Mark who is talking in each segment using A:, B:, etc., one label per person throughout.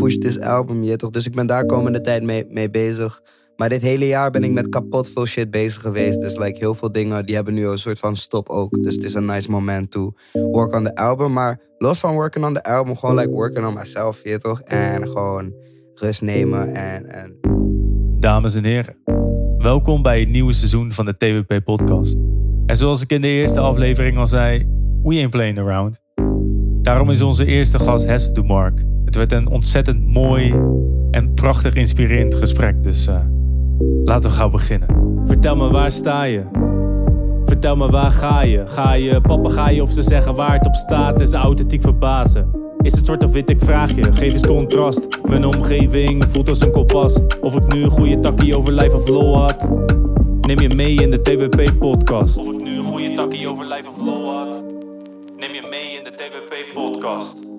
A: push this album, je toch? Dus ik ben daar komende tijd mee, mee bezig. Maar dit hele jaar ben ik met kapot veel shit bezig geweest. Dus like, heel veel dingen die hebben nu een soort van stop ook. Dus het is een nice moment to work on the album. Maar los van working on the album, gewoon like working on myself, je toch? En gewoon rust nemen en... en...
B: Dames en heren, welkom bij het nieuwe seizoen van de TWP podcast. En zoals ik in de eerste aflevering al zei, we ain't playing around. Daarom is onze eerste gast Hesse Dumark. Het werd een ontzettend mooi en prachtig inspirerend gesprek, dus uh, laten we gaan beginnen. Vertel me, waar sta je? Vertel me, waar ga je? Ga je papegaaien of ze zeggen waar het op staat en ze authentiek verbazen? Is het zwart of wit, ik vraag je, geef eens contrast. Mijn omgeving voelt als een kompas. Of ik nu een goede takkie over life of law had. Neem je mee in de TWP-podcast. Of ik nu een goede takkie over life of law had. Neem je mee in de TWP-podcast.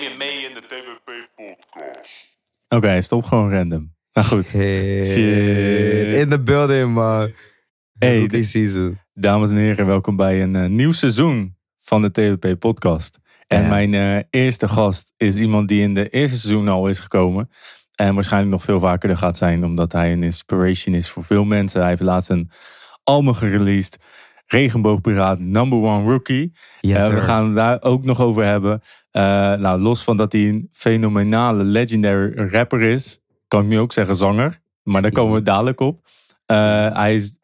B: Neem je mee in de TWP-podcast. Oké, okay, stop gewoon random. Nou goed.
A: Shit. In the building, man.
B: Hey,
A: die season.
B: Dames en heren, welkom bij een uh, nieuw seizoen van de TWP-podcast. En mijn uh, eerste gast is iemand die in de eerste seizoen al is gekomen. En waarschijnlijk nog veel vaker er gaat zijn, omdat hij een inspiration is voor veel mensen. Hij heeft laatst een album gereleased. Regenboogpiraat, number one rookie.
A: Yes,
B: uh, we gaan het daar ook nog over hebben. Uh, nou, los van dat hij een fenomenale, legendary rapper is, kan ik nu ook zeggen zanger. Maar daar komen we dadelijk op. Uh, hij is,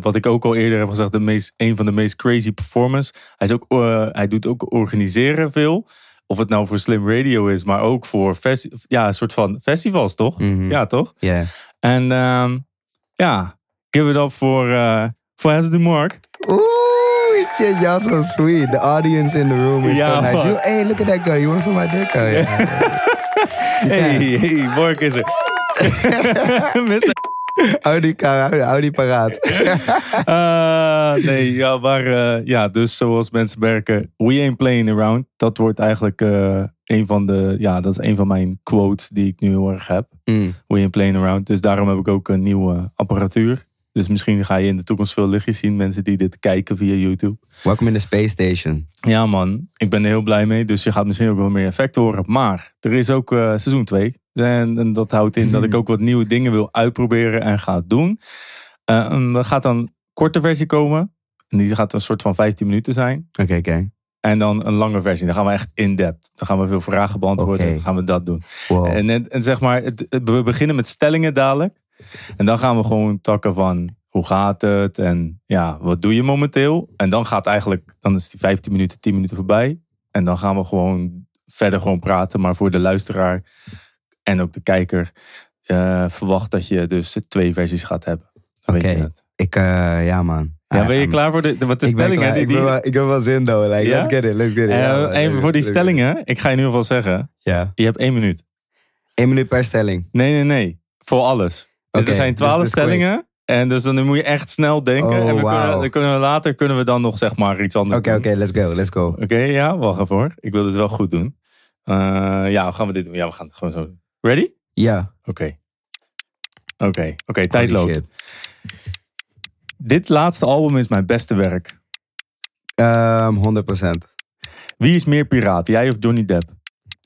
B: wat ik ook al eerder heb gezegd, de meest, een van de meest crazy performers. Hij, is ook, hij doet ook organiseren veel. Of het nou voor Slim Radio is, maar ook voor ja, een soort van festivals, toch?
A: Mm -hmm.
B: Ja, toch?
A: Ja. Yeah.
B: En um, ja, give it up voor voor de Mark.
A: Oeh, shit, y'all so sweet. The audience in the room is
B: ja,
A: so nice. You, hey, look at that guy. You want some of my dick? Oh, yeah.
B: hey, hey, Mark is er.
A: hou, die, hou, hou die paraat.
B: uh, nee, ja, maar uh, ja, dus zoals mensen merken, we ain't playing around. Dat wordt eigenlijk uh, een van de, ja, dat is een van mijn quotes die ik nu heel erg heb.
A: Mm.
B: We ain't playing around. Dus daarom heb ik ook een nieuwe apparatuur. Dus misschien ga je in de toekomst veel lichtjes zien. Mensen die dit kijken via YouTube.
A: Welkom in de Space Station.
B: Ja man, ik ben er heel blij mee. Dus je gaat misschien ook wel meer effecten horen. Maar er is ook uh, seizoen 2. En, en, dat houdt in dat ik ook wat nieuwe dingen wil uitproberen en ga doen. Uh, er gaat dan een korte versie komen. En die gaat een soort van 15 minuten zijn.
A: Oké, okay, oké. Okay.
B: En dan een lange versie. Dan gaan we echt in-depth. Dan gaan we veel vragen beantwoorden.
A: Okay.
B: Dan gaan we dat doen.
A: Wow.
B: En, en, zeg maar, het, we beginnen met stellingen dadelijk. En dan gaan we gewoon takken van hoe gaat het en ja, wat doe je momenteel? En dan gaat eigenlijk, dan is die 15 minuten, 10 minuten voorbij. En dan gaan we gewoon verder gewoon praten. Maar voor de luisteraar en ook de kijker uh, verwacht dat je dus twee versies gaat hebben.
A: Oké, okay. ik, uh, ja man.
B: Ja, ben je klaar voor de, wat de stellingen? Die,
A: ik, ben, ik heb wel zin, though. Like? Let's get it, let's get it.
B: Uh, en voor die stellingen, ik ga je nu alvast zeggen.
A: Ja.
B: Je hebt één minuut.
A: Eén minuut per stelling?
B: Nee, nee, nee. Voor alles.
A: Okay,
B: er zijn twaalf
A: dus
B: stellingen. En dus dan moet je echt snel denken.
A: Oh,
B: en we
A: wow.
B: kunnen, dan kunnen we later kunnen we dan nog zeg maar iets anders
A: Oké, okay, oké, okay, let's go, let's go.
B: Oké, okay, ja, wacht even hoor. Ik wil het wel goed doen. Uh, ja, gaan we dit doen? Ja, we gaan het gewoon zo doen. Ready?
A: Ja.
B: Oké. Oké, oké, tijd loopt.
A: shit.
B: Dit laatste album is mijn beste werk.
A: Um, 100%.
B: Wie is meer piraat, jij of Johnny Depp?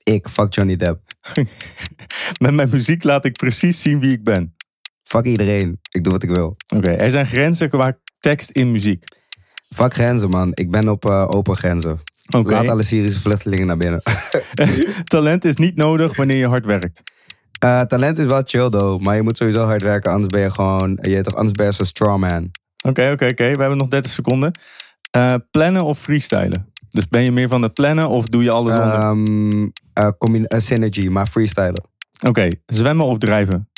A: Ik, fuck Johnny Depp.
B: Met mijn muziek laat ik precies zien wie ik ben.
A: Fuck iedereen. Ik doe wat ik wil.
B: Oké, er zijn grenzen qua tekst in muziek.
A: Fuck grenzen, man. Ik ben op uh, open grenzen.
B: Oké.
A: Laat alle Syrische vluchtelingen naar binnen.
B: Talent is niet nodig wanneer je hard werkt.
A: Uh, talent is wel chill, though. Maar je moet sowieso hard werken, anders ben je gewoon... Je toch, anders ben je zo'n strawman.
B: Oké, oké, oké. We hebben nog 30 seconden. Uh, plannen of freestylen? Dus ben je meer van het plannen of doe je alles onder?
A: Um, uh, synergy, maar freestylen.
B: Oké, okay. zwemmen of drijven?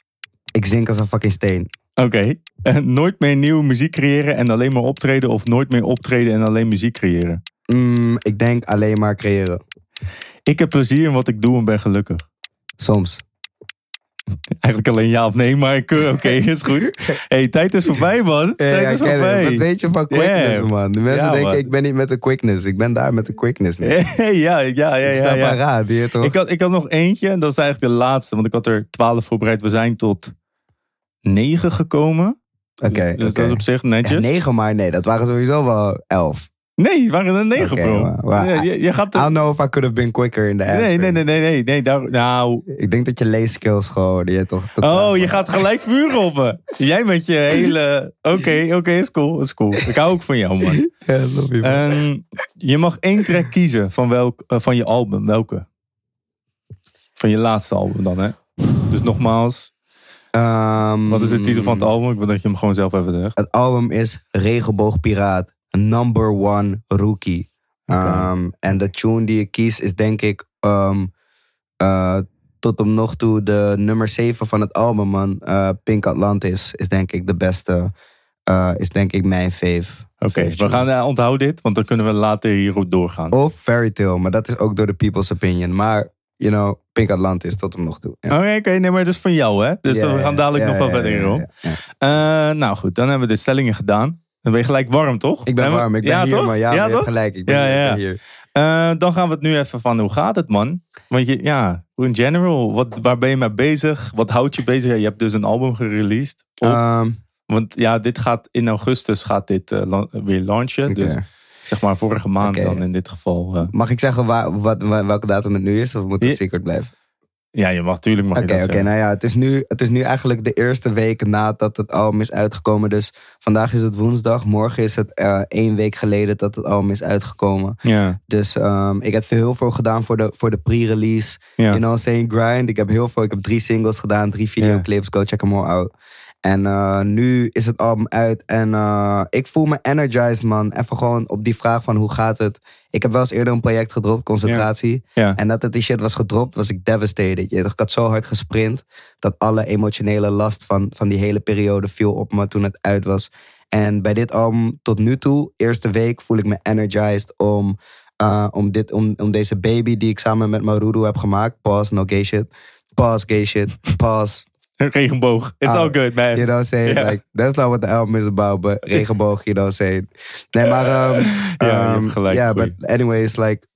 A: Ik zink als een fucking steen.
B: Oké. Okay. Uh, nooit meer nieuwe muziek creëren en alleen maar optreden of nooit meer optreden en alleen muziek creëren?
A: Mm, ik denk alleen maar creëren.
B: Ik heb plezier in wat ik doe en ben gelukkig.
A: Soms.
B: Eigenlijk alleen ja of nee, maar oké, okay, is goed. hey, tijd is voorbij, man.
A: Ja,
B: tijd
A: ja,
B: is
A: ken
B: voorbij.
A: het. Wat weet je van quickness,
B: Yeah.
A: man? De mensen
B: Ja,
A: denken,
B: man.
A: ik ben niet met de quickness. Ik ben daar met de quickness. niet.
B: Hey, ja, ja, ja,
A: ik sta
B: ja, ja.
A: paraat, hier toch?
B: Ik had, ik had nog eentje en dat is eigenlijk de laatste, want ik had er twaalf voorbereid. We zijn tot negen gekomen.
A: Oké,
B: dus dat is op zich
A: Ja,
B: netjes.
A: negen, maar nee, dat waren sowieso wel elf.
B: Nee, het waren er negen,
A: Oké,
B: bro.
A: maar- maar-
B: Ja, je, je gaat
A: I
B: er-
A: don't know if I could have been quicker in the answer.
B: Nee, nee, nee, nee, nee. nee daar, nou,
A: Ik denk dat je leeskills gewoon, die je toch...
B: Oh, je gaat gelijk vuur op me. Jij met je hele... Oké, oké, is cool, is cool. Ik hou ook van jou, man.
A: Ja, love you, man.
B: En je mag één track kiezen van, welk, eh, van je album. Welke? Van je laatste album dan, hè? Dus nogmaals,
A: Ehm,
B: wat is de titel van het album? Ik wil dat je hem gewoon zelf even zegt.
A: Het album is Regenboogpiraat. Number one rookie. Ehm, en de tune die ik kies is denk ik ehm, eh, tot op nog toe de nummer 7 van het album, man. Eh, Pink Atlantis is denk ik de beste. eh, is denk ik mijn fave.
B: Oké, we gaan uh, onthouden dit, want dan kunnen we later hierop doorgaan.
A: Of Fairy Tale, maar dat is ook door de people's opinion. Maar, you know, Pink Atlantis tot op nog toe. Ja.
B: Oké, nee, maar dat is van jou, hè? Dus we gaan dadelijk nog wel verder
A: ja.
B: Eh, nou goed, dan hebben we de stellingen gedaan. Dan ben je gelijk warm, toch?
A: Ik ben
B: we-
A: warm, ik ben
B: ja,
A: hier,
B: toch?
A: man. Ja,
B: ja
A: maar
B: toch?
A: gelijk. Ik ben,
B: Ja,
A: hier,
B: ja. Eh, dan gaan we het nu even van hoe gaat het, man? Want je, ja, in general, wat, waar ben je mee bezig? Wat houdt je bezig? Je hebt dus een album gereleased. Op-
A: Ehm,
B: want ja, dit gaat in augustus gaat dit eh, weer launchen. Dus zeg maar vorige maand dan in dit geval. eh.
A: Mag ik zeggen waar, wat, wa- welke datum het nu is? Of moet het secret blijven?
B: ja, je mag natuurlijk mag
A: Oké, nou ja, het is, nu, het is nu eigenlijk de eerste week nadat het album is uitgekomen. Dus vandaag is het woensdag. Morgen is het eh, één week geleden dat het album is uitgekomen.
B: Ja,
A: Dus ehm, ik heb heel veel gedaan voor de, voor de pre-release.
B: ja.
A: You know, saying grind. Ik heb heel veel. Ik heb drie singles gedaan, drie videoclips. Go check them all out. En eh, nu is het album uit. En eh, ik voel me energized, man. Even gewoon op die vraag van hoe gaat het. Ik heb wel eens eerder een project gedropt, concentratie.
B: ja.
A: En dat het die shit was gedropt, was ik devastated. Je ik had zo hard gesprint dat alle emotionele last van, van die hele periode viel op me toen het uit was. En bij dit album tot nu toe, eerste week, voel ik me energized om, eh, om, dit, om, om deze baby die ik samen met Maruru heb gemaakt. Pause, no gay shit. Pause, gay shit. Pause.
B: Regenboog. It's all good, man.
A: You know what I'm saying?
B: Ja.
A: Like, that's not what the album is about, but regenboog, you know what I'm saying? Nee, maar...
B: je
A: ehm,
B: hebt gelijk,
A: Ja,
B: goeie.
A: but anyways, like...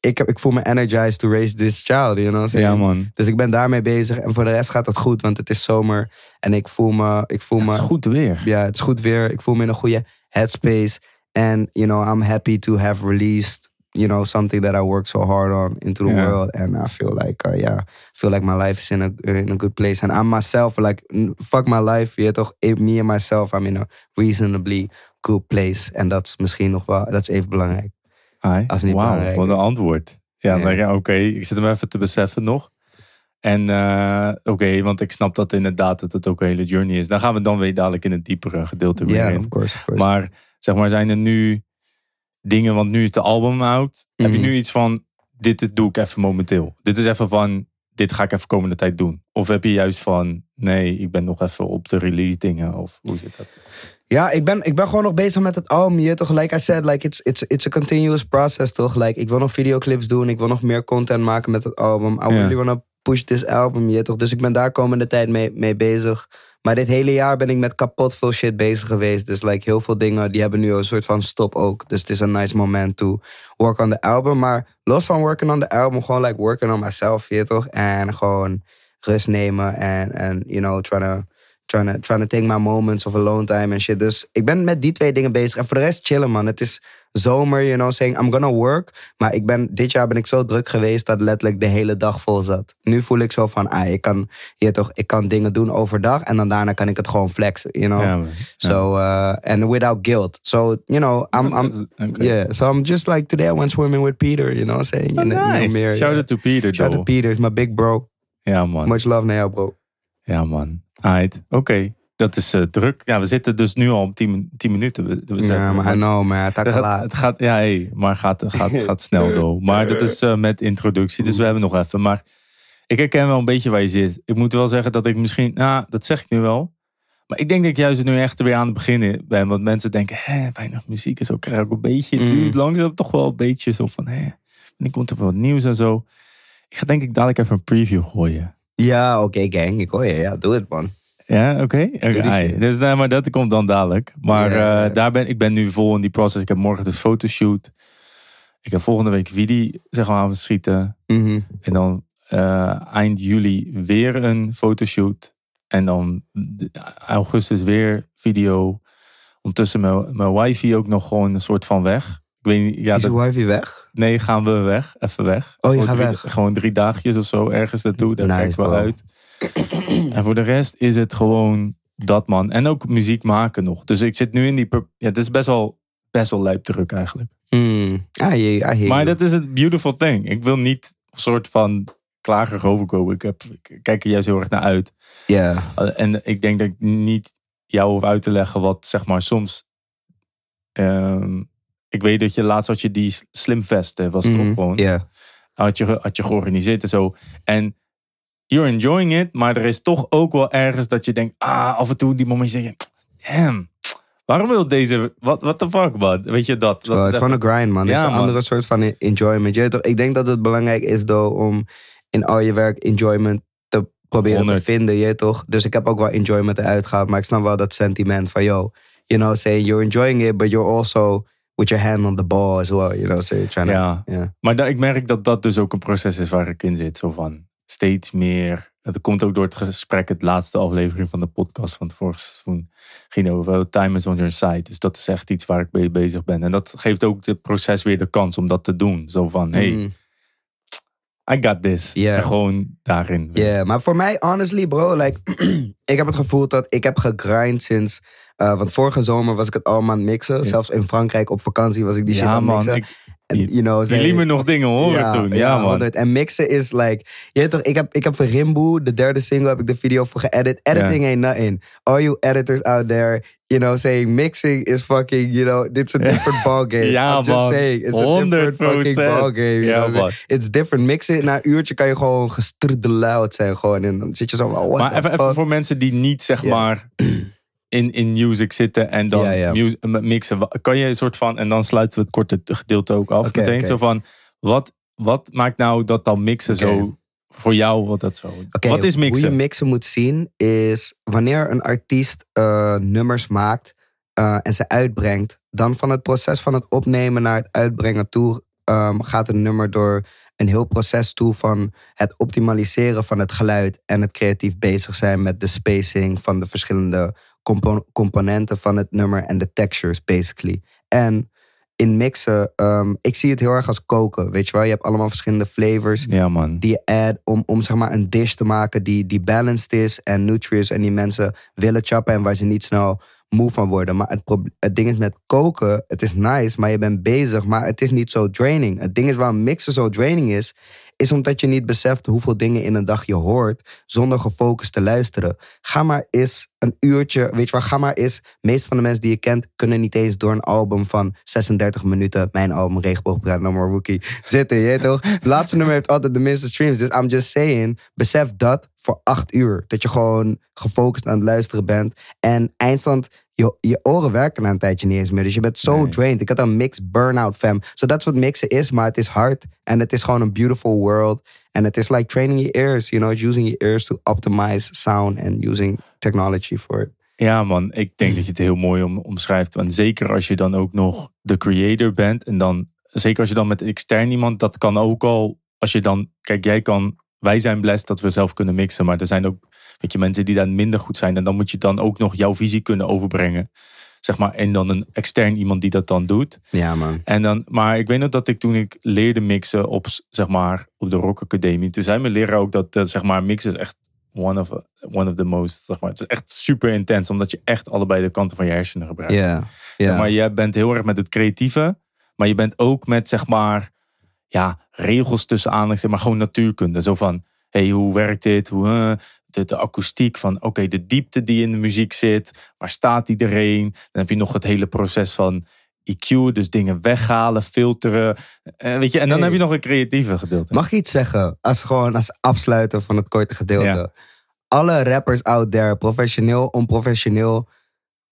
A: Ik, heb, ik voel me energized to raise this child, you know what I'm saying?
B: Ja, man.
A: Dus ik ben daarmee bezig. En voor de rest gaat het goed, want het is zomer. En ik voel me... Ik voel
B: Het
A: me
B: is goed weer.
A: Ja, het is goed weer. Ik voel me in een goede headspace. En, you know, I'm happy to have released, you know, something that I worked so hard on into the world. And I feel like, uh, yeah, I feel like my life is in a, in a good place. And I'm myself, like, fuck my life. Je toch, eh, me and myself, I'm in a reasonably good place. En dat is misschien nog wel, dat is even belangrijk.
B: Ai,
A: Als niet belangrijk.
B: wat een antwoord. Ja, oké. Ik zit hem even te beseffen nog. En eh, oké, want ik snap dat inderdaad dat het ook een hele journey is. Dan gaan we dan weer dadelijk in het diepere gedeelte weer in.
A: of course, of course.
B: Maar zeg maar, zijn er nu dingen, want nu is de album out. Heb je
A: Mhm.
B: nu iets van, dit, dit doe ik even momenteel. Dit is even van, dit ga ik even komende tijd doen. Of heb je juist van, nee, ik ben nog even op de release dingen. Of hoe zit dat?
A: Ja, ik ben, ik ben gewoon nog bezig met het album. Je toch, like I said, like it's, it's, it's a continuous process, toch? Like, ik wil nog videoclips doen. Ik wil nog meer content maken met het album. I
B: Ja.
A: really wanna push this album, je toch? Dus ik ben daar komende tijd mee, mee bezig. Maar dit hele jaar ben ik met kapot veel shit bezig geweest. Dus like, heel veel dingen, die hebben nu een soort van stop ook. Dus het is een nice moment to work on the album. Maar los van working on the album, gewoon like working on myself, je toch? En gewoon rust nemen en, en you know, trying to trying to, trying to take my moments of alone time en shit. Dus ik ben met die twee dingen bezig. En voor de rest chillen, man. Het is zomer, you know, saying I'm gonna work. Maar ik ben, dit jaar ben ik zo druk geweest dat letterlijk de hele dag vol zat. Nu voel ik zo van, ah, ik kan, je toch, ik kan dingen doen overdag en dan daarna kan ik het gewoon flexen, you know.
B: Ja.
A: So, uh, and without guilt. So, you know, I'm, I'm, yeah. So I'm just like, today I went swimming with Peter, you know, saying,
B: Oh,
A: in the
B: nice. Shout
A: yeah.
B: out to Peter,
A: Shout out to Peter, is my big bro.
B: Ja, man.
A: Much love naar jou, bro.
B: Ja, man. Aight. Oké. Dat is eh, druk. Ja, we zitten dus nu al op 10 10 minuten. We, we
A: Ja, maar I know, man. Het
B: gaat,
A: laat.
B: het gaat, ja, hey, maar gaat, gaat, gaat snel door. Maar dat is eh, met introductie, dus we hebben nog even. Maar ik herken wel een beetje waar je zit. Ik moet wel zeggen dat ik misschien, nou, dat zeg ik nu wel. Maar ik denk dat ik juist nu echt weer aan het beginnen ben. Want mensen denken, hè, weinig muziek en zo. Krijg ik een beetje, het
A: Mm.
B: duurt langzaam toch wel een beetje zo van, hè, wanneer komt er wat nieuws en zo. Ik ga denk ik dadelijk even een preview gooien.
A: Ja, oké, gang. Ik hoor je. Ja, doe het, man.
B: Ja, oké.
A: Shit.
B: Dus, nee, maar dat komt dan dadelijk. Maar
A: Ja.
B: eh, daar ben, ik ben nu vol in die process. Ik heb morgen dus fotoshoot. Ik heb volgende week video zeg maar, aan het schieten.
A: Mhm.
B: En dan eh, eind juli weer een fotoshoot. En dan augustus weer video. Ondertussen mijn, mijn wifi ook nog gewoon een soort van weg. Ik weet niet, ja,
A: Is
B: dat,
A: wifey weg?
B: nee, gaan we weg. Even weg.
A: Oh, je
B: Gewoon
A: gaat
B: drie,
A: weg.
B: Gewoon drie dagjes of zo ergens naartoe. Daar
A: Nice,
B: kijk ik wel
A: bro.
B: uit. En voor de rest is het gewoon dat, man. En ook muziek maken nog. Dus ik zit nu in die... Ja, het is best wel, best wel lijp druk eigenlijk.
A: Hmm. I hear you, I hear
B: Maar dat is het beautiful thing. Ik wil niet een soort van klager overkomen. Ik, heb, ik kijk er juist heel erg naar uit.
A: Ja.
B: Uh, En ik denk dat ik niet jou hoef uit te leggen wat zeg maar soms. ehm, ik weet dat je laatst had je die slimvest was toch
A: Mhm,
B: gewoon.
A: Ja.
B: Had, je, had je georganiseerd en zo. En you're enjoying it, maar er is toch ook wel ergens dat je denkt, ah, af en toe die momentjes zeg je, damn, waarom wil deze, wat what the fuck man? Weet je dat? Dat
A: het is gewoon een grind, man. Het
B: Ja,
A: is een andere soort van enjoyment. Je toch, ik denk dat het belangrijk is, though, om in al je werk enjoyment te proberen
B: 100.
A: te vinden. Je toch? Dus ik heb ook wel enjoyment eruit gehaald. Maar ik snap wel dat sentiment van, yo, you know, saying you're enjoying it, but you're also with your hand on the ball as well. You know, so you're trying
B: Ja.
A: to...
B: Maar ik merk dat dat dus ook een proces is waar ik in zit. Zo van steeds meer. Het komt ook door het gesprek, het laatste aflevering van de podcast van het vorige seizoen. Ging over time is on your side. Dus dat is echt iets waar ik mee bezig ben. En dat geeft ook het proces weer de kans om dat te doen. Zo van, hey,
A: Mm.
B: I got this. En gewoon daarin.
A: Ja, maar voor mij, honestly, bro, like, ik heb het gevoel dat ik heb gegrind sinds. eh, want vorige zomer was ik het allemaal aan het mixen. Zelfs in Frankrijk op vakantie was ik die shit
B: Ja,
A: aan het
B: man.
A: mixen.
B: Ik,
A: En, you know, zij-
B: me nog dingen horen toen. Ja, man.
A: 100. En mixen is like, je weet toch, ik heb, ik heb voor Rimboe, de derde single, heb ik de video voor geëdit. Editing ain't nothing. All you editors out there, you know, saying mixing is fucking, you know, it's a different ballgame.
B: Ja,
A: I'm just
B: man.
A: saying, it's a different fucking
B: 100%.
A: ballgame. You
B: Ja,
A: know,
B: man.
A: it's different. Mixen, na een uurtje kan je gewoon gestruddeloud zijn gewoon. En dan zit je zo van,
B: Maar even, voor mensen die niet, zeg maar, in, in music zitten en dan
A: Ja, ja.
B: mixen. Kan je een soort van, en dan sluiten we het korte gedeelte ook af meteen. Zo van, wat, wat maakt nou dat dan mixen zo voor jou, wat dat zo? Wat is
A: Hoe je
B: mixen?
A: mixen moet zien is wanneer een artiest eh, nummers maakt eh, en ze uitbrengt, dan van het proces van het opnemen naar het uitbrengen toe ehm, gaat een nummer door een heel proces toe van het optimaliseren van het geluid en het creatief bezig zijn met de spacing van de verschillende compo- componenten van het nummer en de textures basically. En in mixen, ehm, ik zie het heel erg als koken, weet je wel? Je hebt allemaal verschillende flavors
B: Ja, man.
A: die je add om, om zeg maar een dish te maken die, die balanced is en nutrients en die mensen willen chappen en waar ze niet snel moe van worden. Maar het, het ding is met koken, het is nice, maar je bent bezig, maar het is niet zo draining. Het ding is waarom mixen zo draining is, is omdat je niet beseft hoeveel dingen in een dag je hoort zonder gefocust te luisteren. Ga maar eens een uurtje, weet je waar, ga maar eens. meest van de mensen die je kent kunnen niet eens door een album van 36 minuten, mijn album Regenboogpraat No More Rookie, zitten, je toch? Het laatste nummer heeft altijd de minste streams, dus I'm just saying, besef dat voor acht uur. Dat je gewoon gefocust aan het luisteren bent en eindstand, je, je oren werken aan een tijdje niet eens meer. Dus je bent zo
B: Nee.
A: drained. Ik had een mix burn-out fam. So dat is wat mixen is, maar het is hard en het is gewoon een beautiful world. En het is like training your ears, you know, it's using your ears to optimize sound and using technology for it.
B: Ja, man. Ik denk dat je het heel mooi om, omschrijft. Want zeker als je dan ook nog de creator bent. En dan, zeker als je dan met extern iemand, dat kan ook al. Als je dan, kijk, jij kan. Wij zijn blessed dat we zelf kunnen mixen. Maar er zijn ook, weet je, mensen die daar minder goed zijn. En dan moet je dan ook nog jouw visie kunnen overbrengen. Zeg maar, en dan een extern iemand die dat dan doet.
A: Ja, man.
B: En dan, maar ik weet nog dat ik toen ik leerde mixen op, zeg maar, op de Rock Academie. Toen zei mijn leraar ook dat, dat zeg maar, mixen is echt one of, one of the most, zeg maar. Het is echt super intens, omdat je echt allebei de kanten van je hersenen gebruikt.
A: Ja.
B: Maar je bent heel erg met het creatieve, maar je bent ook met, zeg maar, ja, regels tussen aanhalingstekens, maar gewoon natuurkunde. Zo van, hey, hoe werkt dit? Hoe, de, de akoestiek van, oké, de diepte die in de muziek zit. Waar staat iedereen? Dan heb je nog het hele proces van EQ, dus dingen weghalen, filteren. Eh, weet je, en dan
A: Hey.
B: heb je nog een creatieve gedeelte.
A: Mag ik iets zeggen? Als gewoon als afsluiter van het korte gedeelte.
B: Ja.
A: Alle rappers out there, professioneel, onprofessioneel.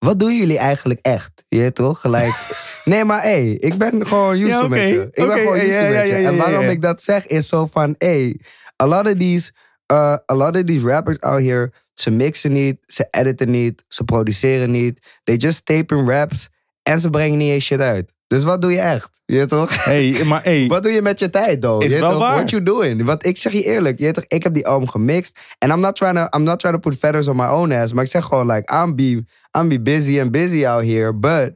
A: Wat doen jullie eigenlijk echt? Je weet toch? Gelijk. Nee, maar hé, hey, ik ben gewoon used
B: Ja,
A: met je. Ik ben gewoon used
B: ja,
A: met je. En waarom ik dat zeg is zo van, hé, hey, a lot of these, uh, a lot of these rappers out here, ze mixen niet, ze editen niet, ze produceren niet. They just tapen raps en ze brengen niet eens shit uit. Dus wat doe je echt? Je toch?
B: hey, maar hey,
A: Wat doe je met je tijd, though?
B: Is
A: Je
B: wel
A: toch?
B: waar.
A: What you doing? Want ik zeg je eerlijk, je toch, ik heb die album gemixt. En I'm not trying to, I'm not trying to put feathers on my own ass. Maar ik zeg gewoon, like, I'm be, I'm be busy and busy out here. But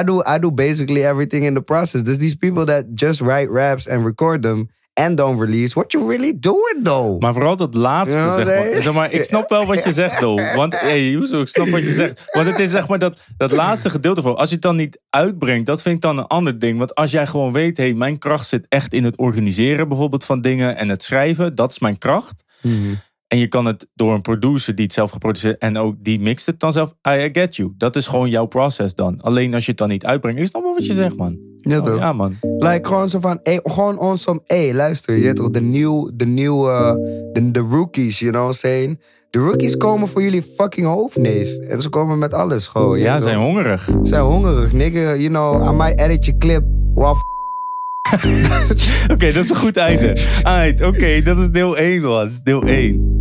A: I do I do basically everything in the process. There's these people that just write raps and record them and don't release. What you really doing though?
B: Maar vooral dat laatste,
A: Ja,
B: zeg,
A: nee.
B: maar. zeg maar. Ik snap wel wat je zegt, though. Want, hey, Yuzo, ik snap wat je zegt. Want het is zeg maar dat, dat laatste gedeelte voor. Als je het dan niet uitbrengt, dat vind ik dan een ander ding. Want als jij gewoon weet, hey, mijn kracht zit echt in het organiseren bijvoorbeeld van dingen en het schrijven. Dat is mijn kracht. En je kan het door een producer die het zelf geproduceerd en ook die mixt het dan zelf. I get you. Dat is gewoon jouw proces dan. Alleen als je het dan niet uitbrengt. Ik snap wel wat je zegt, man.
A: Ja, toch?
B: Ja, man.
A: Like gewoon zo van, hey, gewoon ons om, hey, luister, je toch, de nieuw, de nieuwe, de, de rookies, you know what I'm saying? De rookies komen voor jullie fucking hoofdneef. En ze komen met alles gewoon.
B: Ja,
A: weet
B: zijn hongerig.
A: zijn hongerig, nigga. You know, I might edit je clip. Well,
B: Oké, dat is een goed einde. Alright, Oké, dat is deel 1, man. Deel 1.